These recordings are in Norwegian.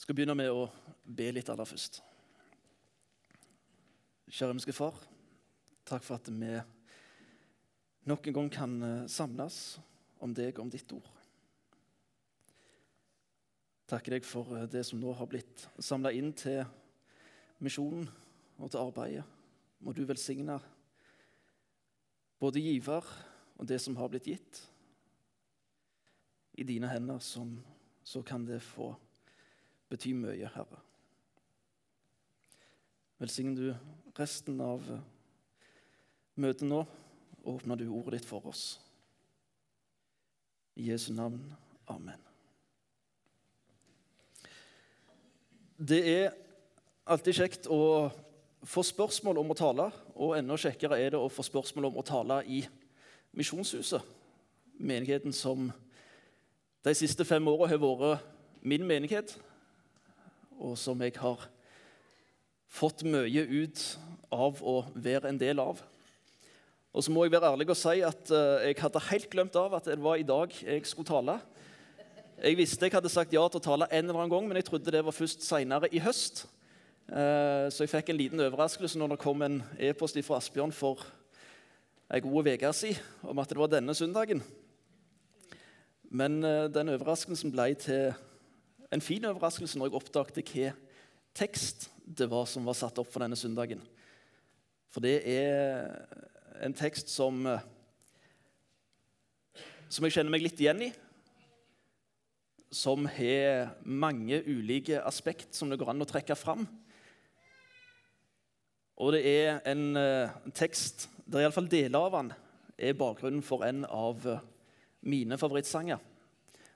skal begynne med å be litt aller først. Kjære himmelske Far, takk for at vi nok en gang kan eh, samles om deg, om ditt ord. Takker deg for eh, det som nå har blitt samla inn til misjonen og til arbeidet. Må du velsigne både giver og det som har blitt gitt. I dine hender som, så kan det få bety mye, Herre. Velsign du resten av møtet nå, og åpner du ordet ditt for oss. I Jesu navn. Amen. Det er alltid kjekt å få spørsmål om å tale, og enda kjekkere er det å få spørsmål om å tale i Misjonshuset, menigheten som de siste fem åra har vært min menighet, og som jeg har fått mye ut av å være en del av. Og så må jeg være ærlig og si at uh, jeg hadde helt glemt av at det var i dag jeg skulle tale. Jeg visste jeg hadde sagt ja til å tale en eller annen gang, men jeg trodde det var først senere i høst. Uh, så jeg fikk en liten overraskelse når det kom en e-post fra Asbjørn for ei god uke siden om at det var denne søndagen. Men uh, den overraskelsen ble til en fin overraskelse når jeg oppdaget hva tekst det var som var satt opp for denne søndagen. For det er en tekst som, eh, som jeg kjenner meg litt igjen i. Som har mange ulike aspekt som det går an å trekke fram. Og det er en, eh, en tekst der iallfall deler av den er bakgrunnen for en av eh, mine favorittsanger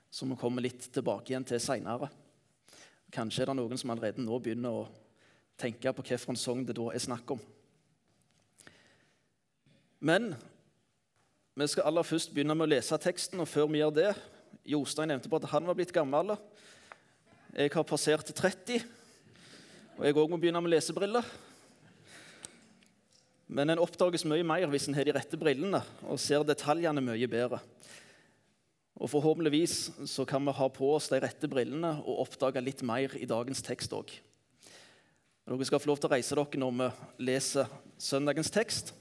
som vi kommer litt tilbake igjen til seinere. Kanskje er det noen som allerede nå begynner å tenke på hvilken sang det da er snakk om. Men vi skal aller først begynne med å lese teksten, og før vi gjør det Jostein nevnte på at han var blitt gammel. Jeg har passert 30, og jeg òg må begynne med lesebriller. Men en oppdages mye mer hvis en har de rette brillene og ser detaljene mye bedre. Og Forhåpentligvis så kan vi ha på oss de rette brillene og oppdage litt mer i dagens tekst òg. Dere skal få lov til å reise dere når vi leser søndagens tekst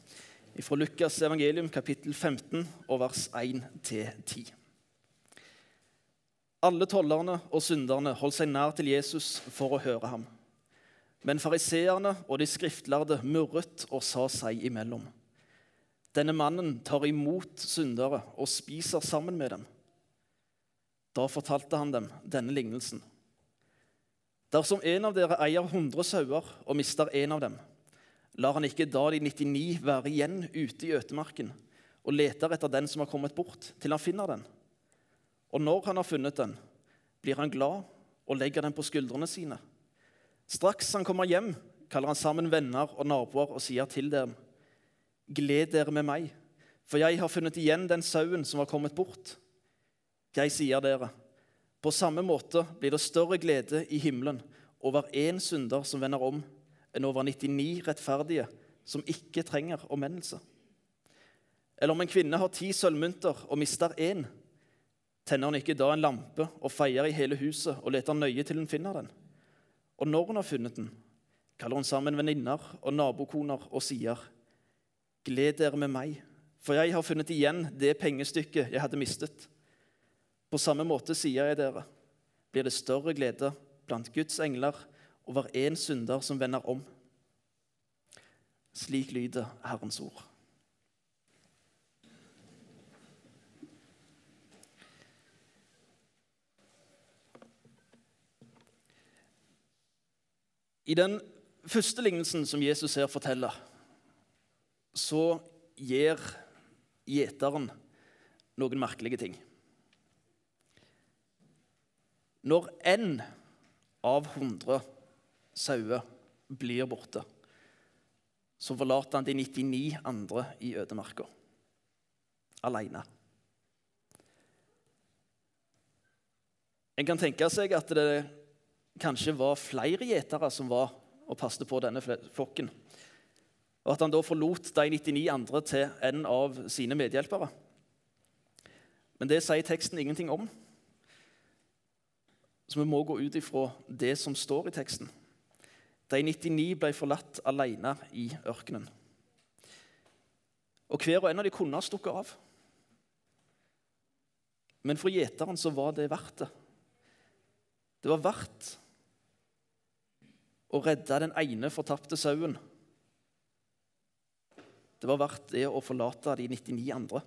fra Lukas evangelium kapittel 15 og vers 1-10. Alle tollerne og synderne holdt seg nær til Jesus for å høre ham. Men fariseerne og de skriftlærde murret og sa seg imellom. Denne mannen tar imot syndere og spiser sammen med dem. Da fortalte han dem denne lignelsen. Dersom en av dere eier hundre sauer og mister en av dem, lar han ikke da de 99 være igjen ute i øtemarken og leter etter den som har kommet bort, til han finner den. Og når han har funnet den, blir han glad og legger den på skuldrene sine. Straks han kommer hjem, kaller han sammen venner og naboer og sier til dem.: Gled dere med meg, for jeg har funnet igjen den sauen som har kommet bort. Jeg sier dere, på samme måte blir det større glede i himmelen over én synder som vender om, enn over 99 rettferdige som ikke trenger omvendelse. Eller om en kvinne har ti sølvmynter og mister én, tenner hun ikke da en lampe og feier i hele huset og leter nøye til hun finner den? Og når hun har funnet den, kaller hun sammen venninner og nabokoner og sier, Gled dere med meg, for jeg har funnet igjen det pengestykket jeg hadde mistet. På samme måte sier jeg dere, blir det større glede blant Guds engler over én synder som vender om. Slik lyder Herrens ord. I den første lignelsen som Jesus her forteller, så gir gjeteren noen merkelige ting. Når én av hundre sauer blir borte, så forlater han de 99 andre i ødemarka alene. En kan tenke seg at det kanskje var flere gjetere som var og passet på denne flokken, og at han da forlot de 99 andre til en av sine medhjelpere. Men det sier teksten ingenting om. Så vi må gå ut ifra det som står i teksten. De 99 ble forlatt alene i ørkenen. Og hver og en av de kunne ha stukket av. Men for gjeteren så var det verdt det. Det var verdt å redde den ene fortapte sauen. Det var verdt det å forlate de 99 andre.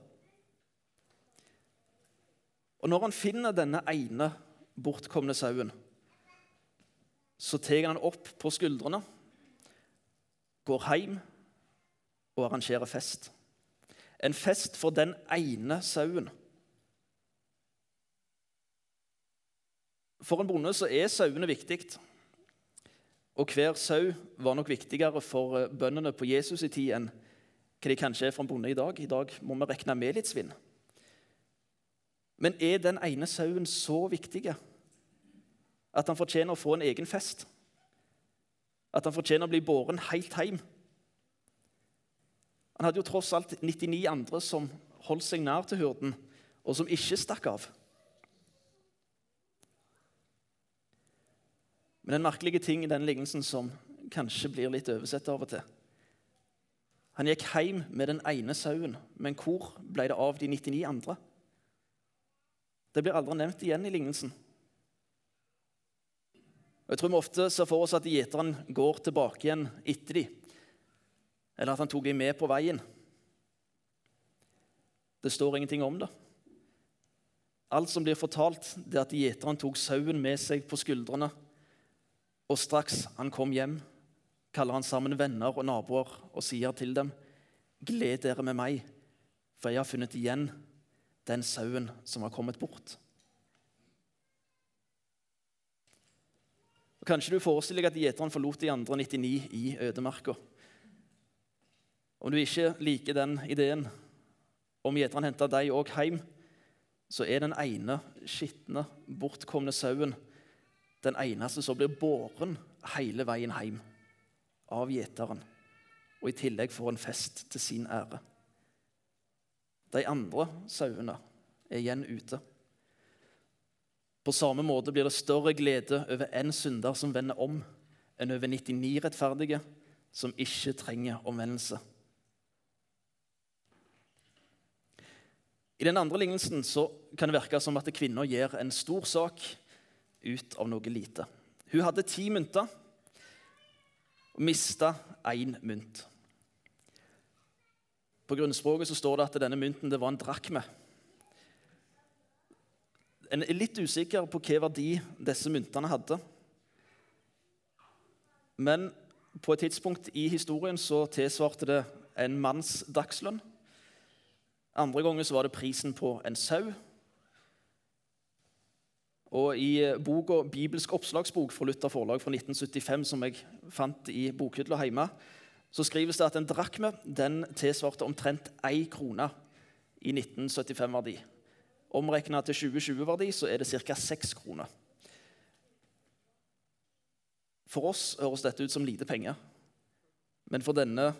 Og når han finner denne ene bortkomne sauen, så tar han opp på skuldrene, går hjem og arrangerer fest. En fest for den ene sauen. For en bonde så er sauene viktig. Og hver sau var nok viktigere for eh, bøndene på Jesus' i tid enn hva de kanskje er for en bonde i dag. I dag må vi regne med litt svinn. Men er den ene sauen så viktig at han fortjener å få en egen fest? At han fortjener å bli båren helt hjem? Han hadde jo tross alt 99 andre som holdt seg nær til hurden, og som ikke stakk av. Men en merkelige ting i denne lignelsen som kanskje blir litt oversett av og til Han gikk hjem med den ene sauen, men hvor ble det av de 99 andre? Det blir aldri nevnt igjen i lignelsen. Og jeg tror Vi ofte ser for oss at gjeteren går tilbake igjen etter dem eller at han tok dem med på veien. Det står ingenting om det. Alt som blir fortalt, det er at gjeteren tok sauen med seg på skuldrene. Og straks han kom hjem, kaller han sammen venner og naboer og sier til dem.: Gled dere med meg, for jeg har funnet igjen den sauen som har kommet bort. Og kanskje du forestiller deg at gjeteren forlot de andre 99 i ødemarka. Om du ikke liker den ideen, om gjeteren henter deg òg hjem, så er den ene skitne, bortkomne sauen den eneste som blir båren hele veien hjem av gjeteren, og i tillegg får en fest til sin ære. De andre sauene er igjen ute. På samme måte blir det større glede over én synder som vender om, enn over 99 rettferdige som ikke trenger omvendelse. I den andre lignelsen kan det virke som at kvinner gjør en stor sak ut av noe lite. Hun hadde ti mynter og mista én mynt. På grunnspråket så står det at denne mynten det var en drakme. En er litt usikker på hva verdi disse myntene hadde. Men på et tidspunkt i historien så tilsvarte det en manns dagslønn. Andre ganger så var det prisen på en sau. Og I eh, boka 'Bibelsk oppslagsbok' fra Luther forlag fra 1975, som jeg fant i bokhylla hjemme, så skrives det at en drakme den tilsvarte omtrent én krone i 1975-verdi. Omregna til 2020-verdi så er det ca. 6 kroner. For oss høres dette ut som lite penger, men for denne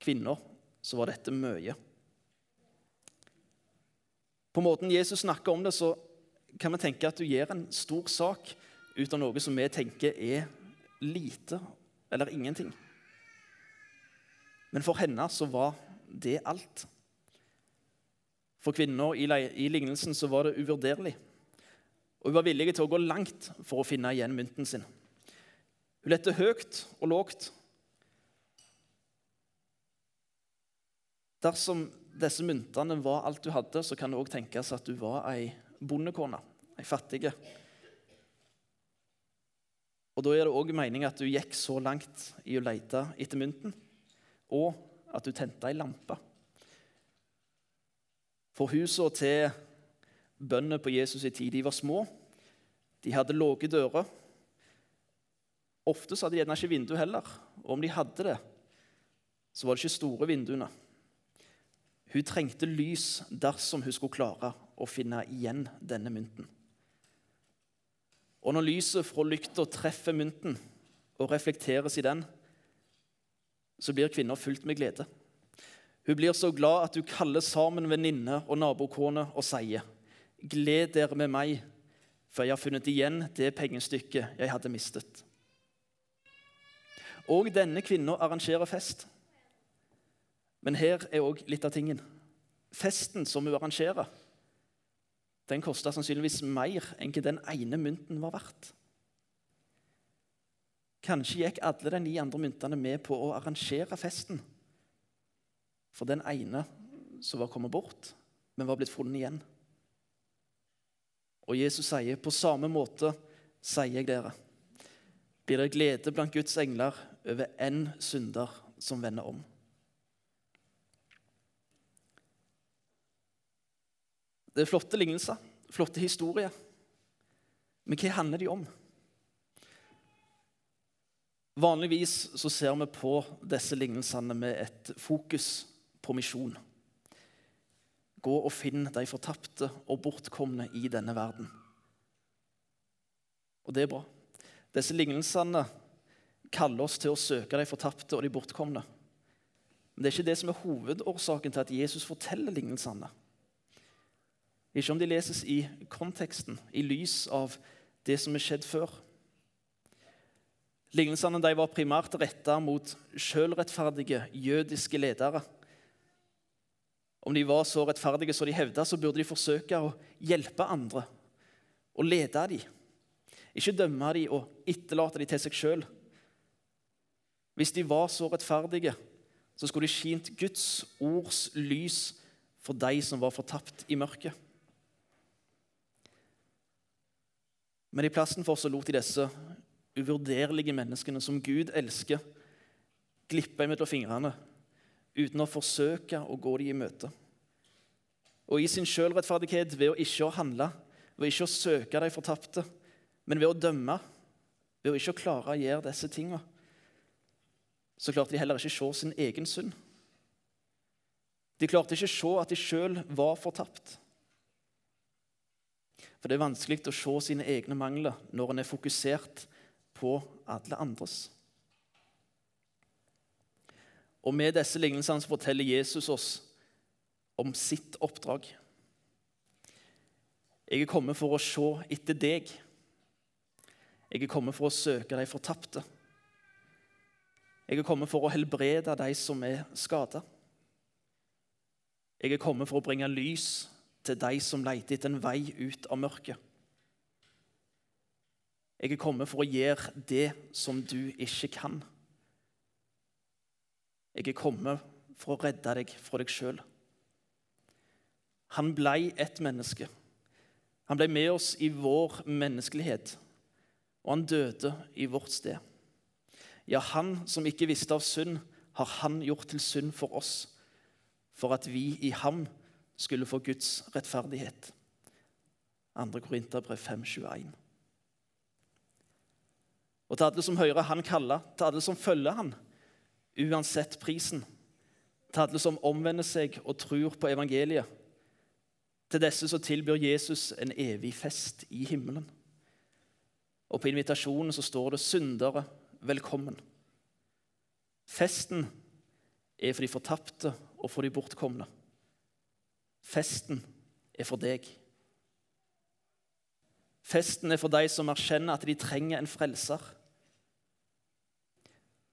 kvinna så var dette mye. På måten Jesus snakker om det, så kan vi tenke at du gjør en stor sak ut av noe som vi tenker er lite eller ingenting. Men for henne så var det alt. For kvinner i, i lignelsen så var det uvurderlig. Og hun var villig til å gå langt for å finne igjen mynten sin. Hun lette høyt og lågt. Dersom disse myntene var alt du hadde, så kan det òg tenkes at du var ei bondekone, ei fattige. Og Da er det òg meninga at du gikk så langt i å lete etter mynten, og at du tente ei lampe. For husene til bøndene på Jesus' i tid de var små. De hadde lave dører. Ofte så hadde de gjerne ikke vindu heller. Og om de hadde det, så var det ikke store vinduene. Hun trengte lys dersom hun skulle klare å finne igjen denne mynten. Og når lyset fra lykta treffer mynten og reflekteres i den, så blir kvinner fullt med glede. Hun blir så glad at hun kaller sammen venninne og nabokone og sier, 'Gled dere med meg, for jeg har funnet igjen det pengestykket jeg hadde mistet. Og denne kvinna arrangerer fest. Men her er òg litt av tingen. Festen som hun arrangerer, den kosta sannsynligvis mer enn hva den ene mynten var verdt. Kanskje gikk alle de ni andre myntene med på å arrangere festen for den ene som var kommet bort, men var blitt funnet igjen. Og Jesus sier, 'På samme måte sier jeg dere', blir det glede blant Guds engler over én synder som vender om. Det er flotte lignelser, flotte historier. Men hva handler de om? Vanligvis så ser vi på disse lignelsene med et fokus på misjon. Gå og finn de fortapte og bortkomne i denne verden. Og det er bra. Disse lignelsene kaller oss til å søke de fortapte og de bortkomne. Men det er ikke det som er hovedårsaken til at Jesus forteller lignelsene. Ikke om de leses i konteksten, i lys av det som er skjedd før. Lignelsene var primært retta mot sjølrettferdige jødiske ledere. Om de var så rettferdige som de hevda, så burde de forsøke å hjelpe andre og lede dem. Ikke dømme dem og etterlate dem til seg sjøl. Hvis de var så rettferdige, så skulle de skint Guds ords lys for de som var fortapt i mørket. Men i plassen for så lot de disse uvurderlige menneskene som Gud elsker, glippe mellom fingrene uten å forsøke å gå dem i møte. Og i sin sjølrettferdighet ved å ikke å handle, ved ikke å søke de fortapte, men ved å dømme, ved å ikke å klare å gjøre disse tingene, så klarte de heller ikke å se sin egen synd. De klarte ikke å se at de sjøl var fortapt. For det er vanskelig å se sine egne mangler når en er fokusert på alle andres. Og Med disse lignelsene forteller Jesus oss om sitt oppdrag. Jeg er kommet for å se etter deg. Jeg er kommet for å søke de fortapte. Jeg er kommet for å helbrede de som er skada. Jeg er kommet for å bringe lys til de som leter etter en vei ut av mørket. Jeg er kommet for å gjøre det som du ikke kan. Jeg er kommet for å redde deg fra deg sjøl. Han blei et menneske. Han blei med oss i vår menneskelighet, og han døde i vårt sted. Ja, han som ikke visste av synd, har han gjort til synd for oss, for at vi i ham skulle få Guds rettferdighet. 2. Korinterbrev 5,21. Og til alle som hører Han kalle, til alle som følger Han, uansett prisen, til alle som omvender seg og tror på evangeliet, til disse så tilbyr Jesus en evig fest i himmelen. Og på invitasjonen så står det 'syndere, velkommen'. Festen er for de fortapte og for de bortkomne. Festen er for deg. Festen er for de som erkjenner at de trenger en frelser.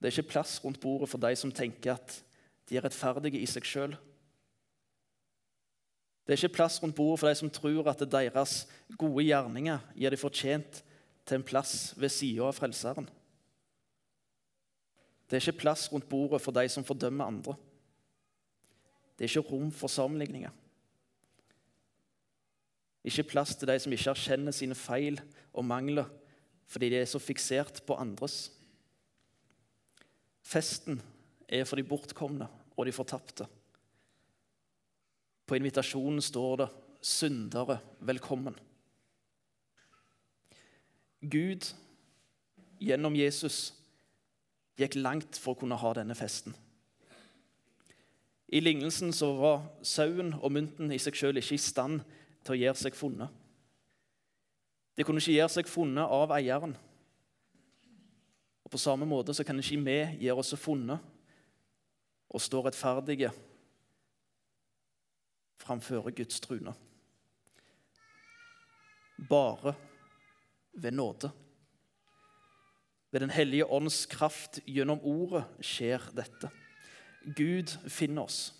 Det er ikke plass rundt bordet for de som tenker at de er rettferdige i seg sjøl. Det er ikke plass rundt bordet for de som tror at deres gode gjerninger gir de fortjent til en plass ved sida av Frelseren. Det er ikke plass rundt bordet for de som fordømmer andre. Det er ikke rom for sammenligninger. Ikke plass til de som ikke erkjenner sine feil og mangler fordi de er så fiksert på andres. Festen er for de bortkomne og de fortapte. På invitasjonen står det 'syndere velkommen'. Gud, gjennom Jesus, gikk langt for å kunne ha denne festen. I lignelsen så var sauen og mynten i seg selv ikke i stand til å gjøre seg funnet. De kunne ikke gjøre seg funnet av eieren. På samme måte så kan ikke vi gjøre oss funnet og stå rettferdige framfor Guds trune. Bare ved nåde. Ved Den hellige ånds kraft gjennom ordet skjer dette. Gud finner oss.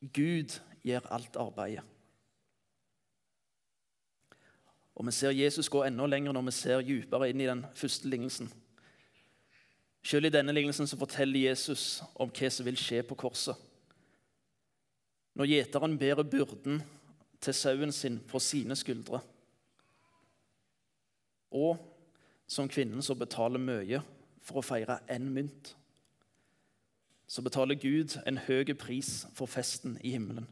Gud gjør alt arbeidet. Og Vi ser Jesus gå enda lenger når vi ser dypere inn i den første lignelsen. Selv i denne lignelsen så forteller Jesus om hva som vil skje på korset. Når gjeteren bærer byrden til sauen sin på sine skuldre, og som kvinnen som betaler mye for å feire én mynt, så betaler Gud en høy pris for festen i himmelen.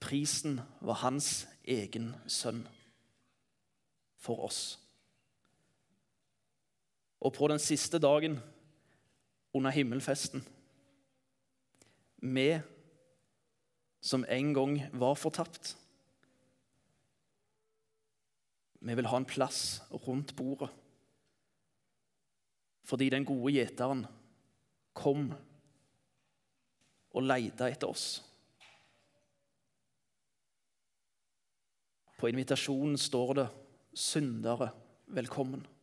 Prisen var hans egen sønn for oss. Og på den siste dagen under himmelfesten Vi som en gang var fortapt Vi vil ha en plass rundt bordet. Fordi den gode gjeteren kom og leita etter oss. På invitasjonen står det 'syndere velkommen'.